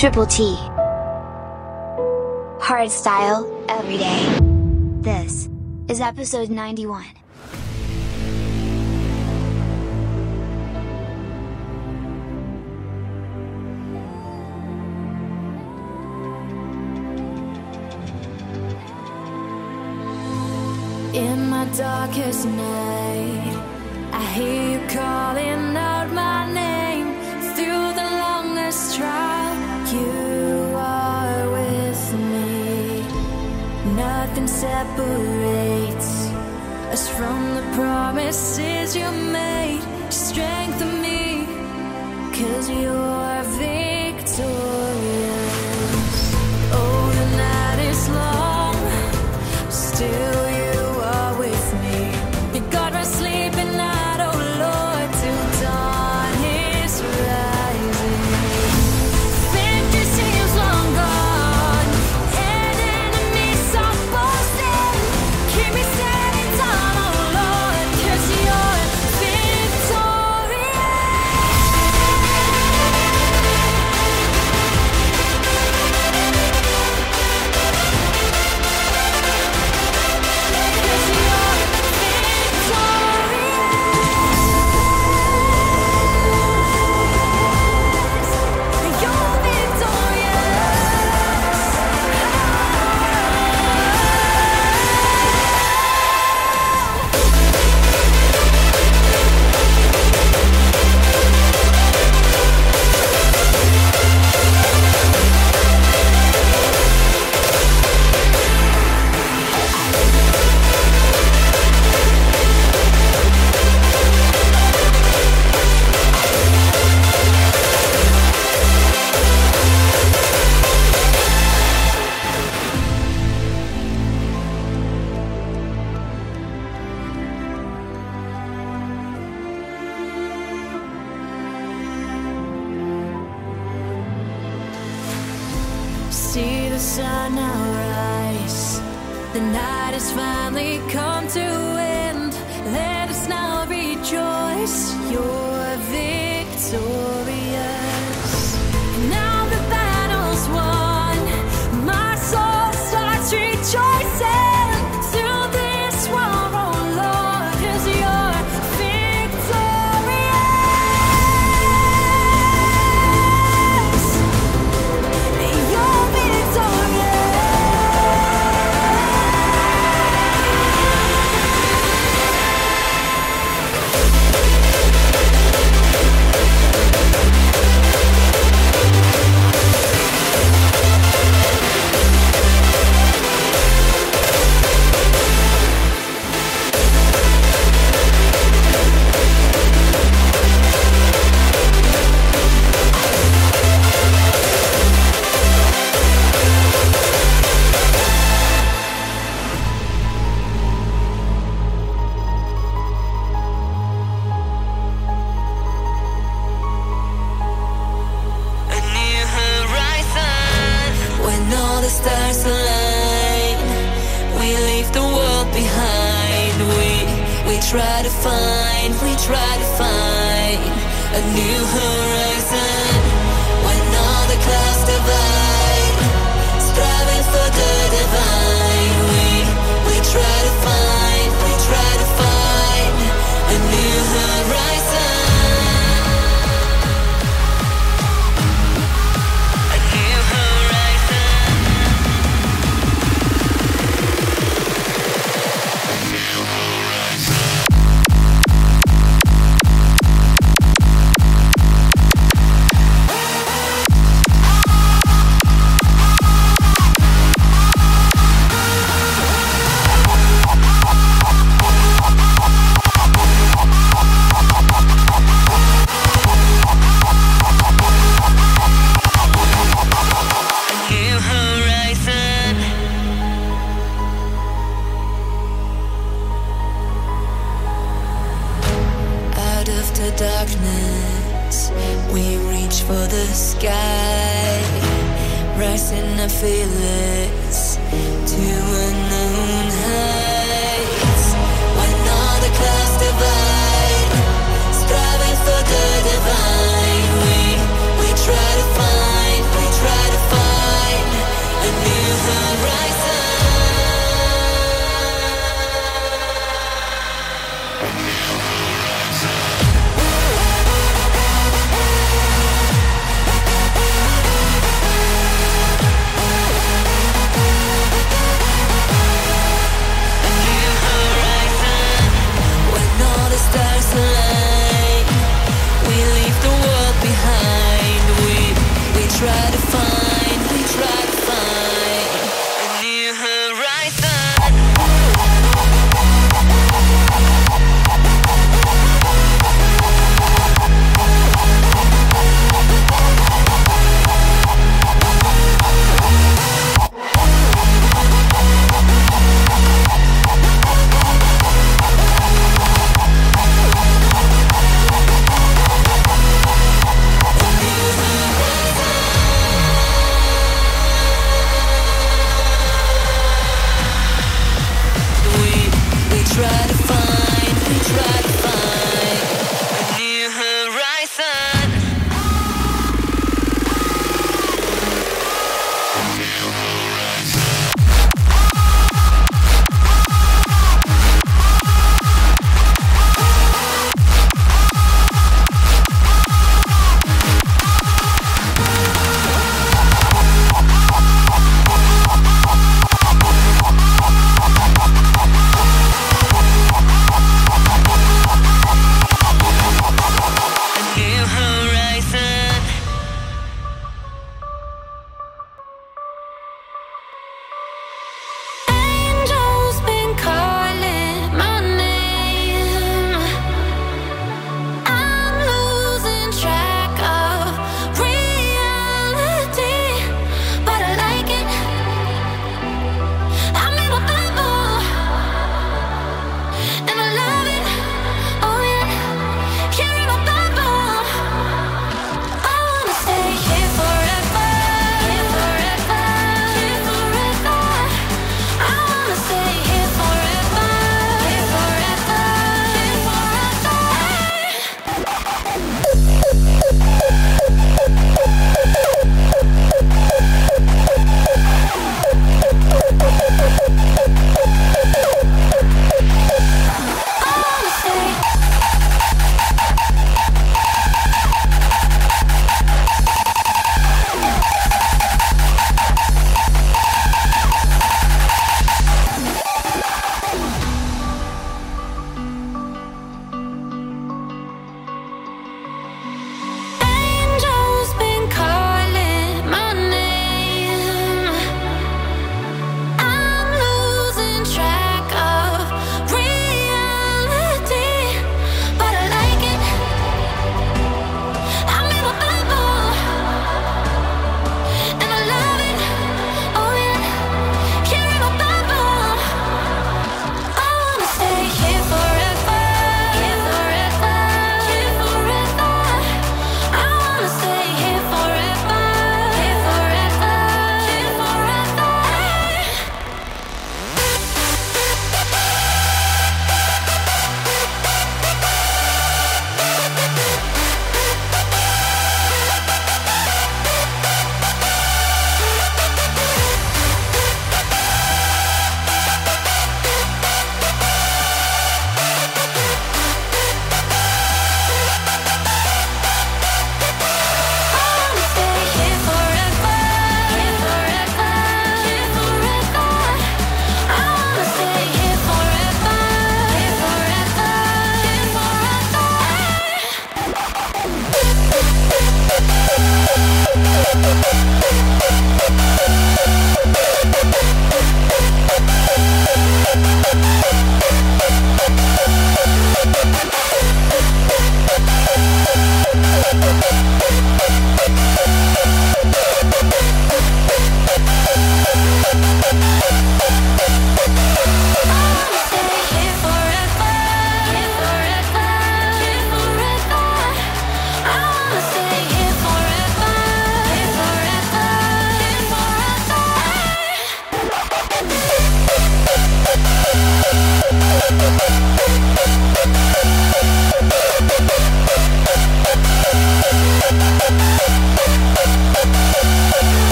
Triple T. Hard style, every day. This is episode 91. In my darkest night, I hear you calling separates us from the promises you made. Strengthen me, cause you're.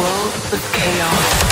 world of chaos.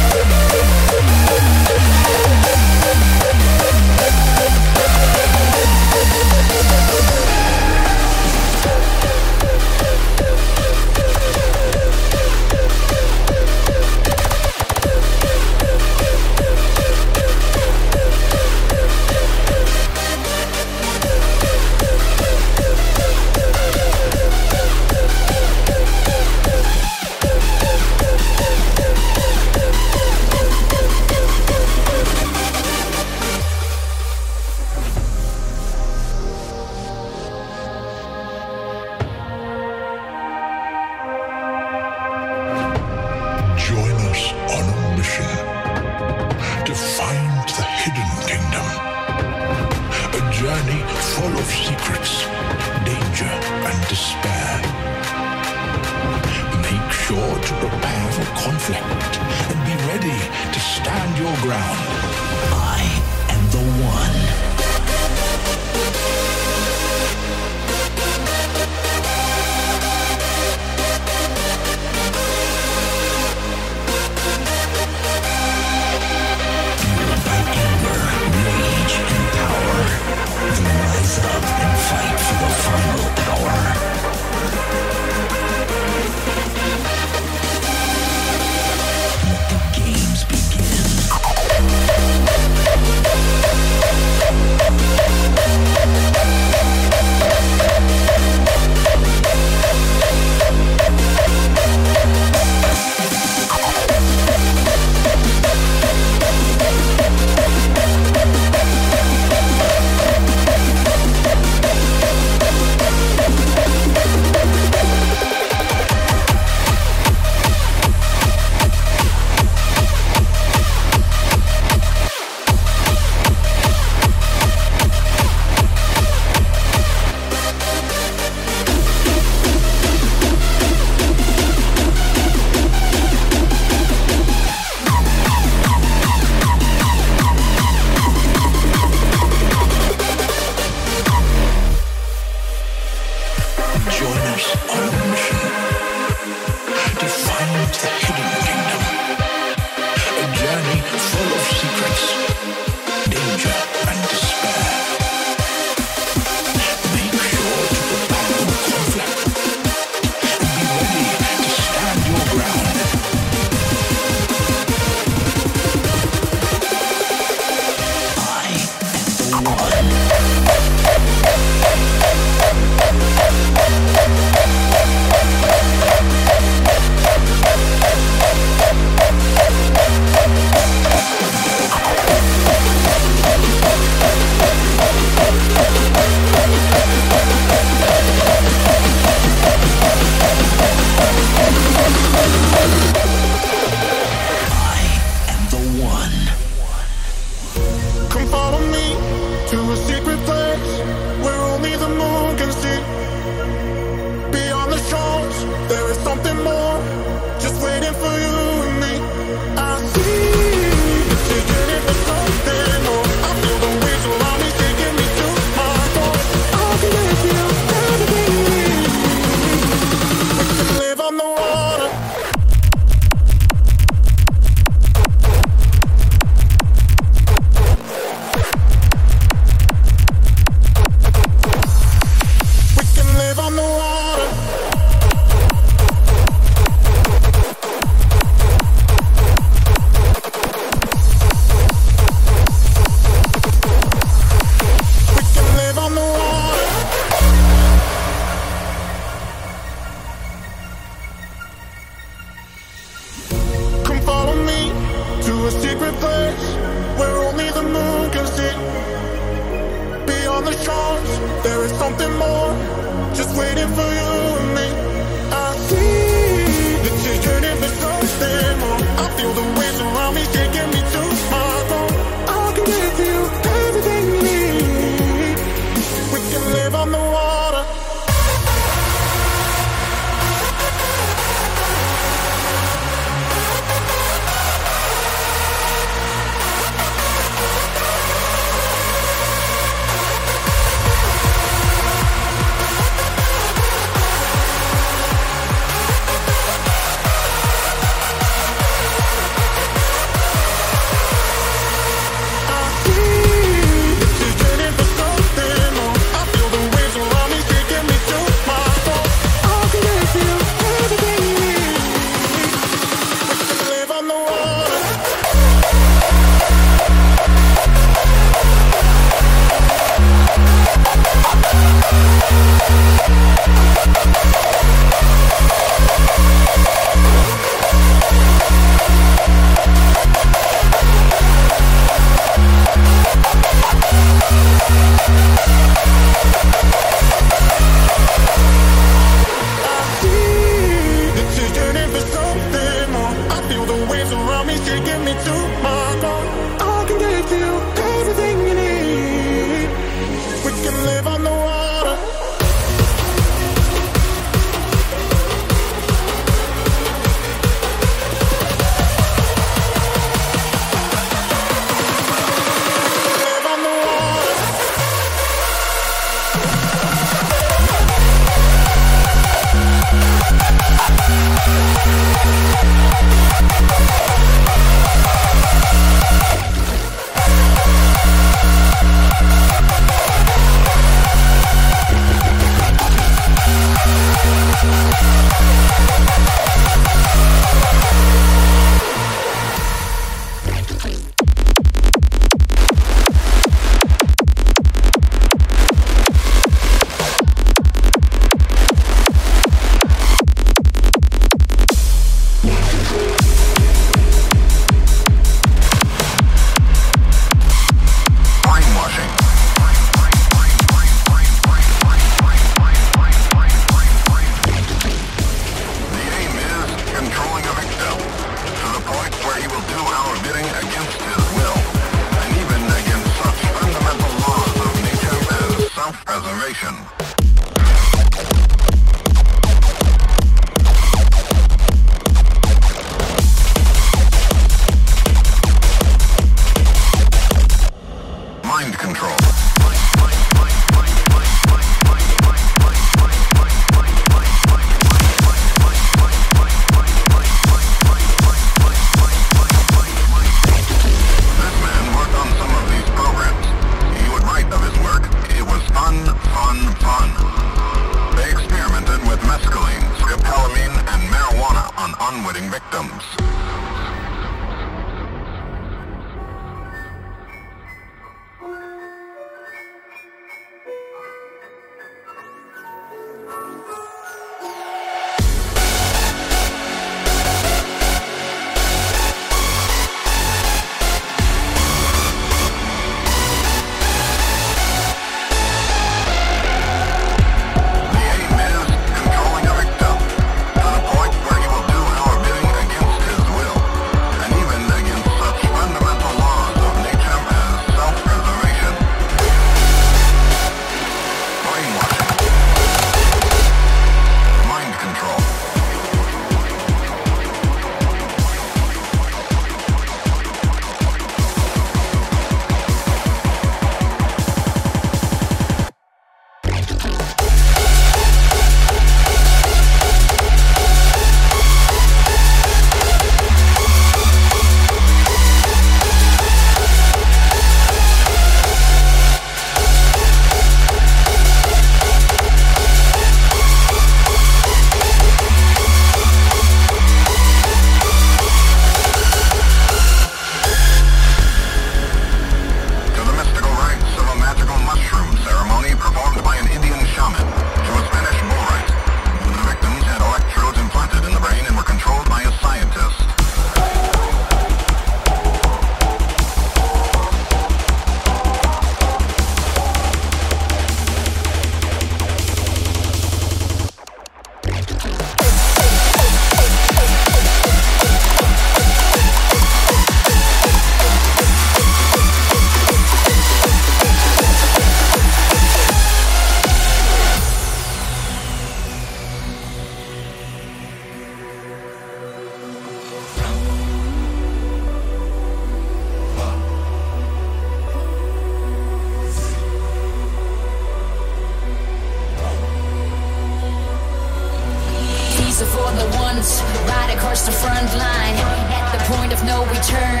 The front line at the point of no return.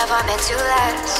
Never meant to last.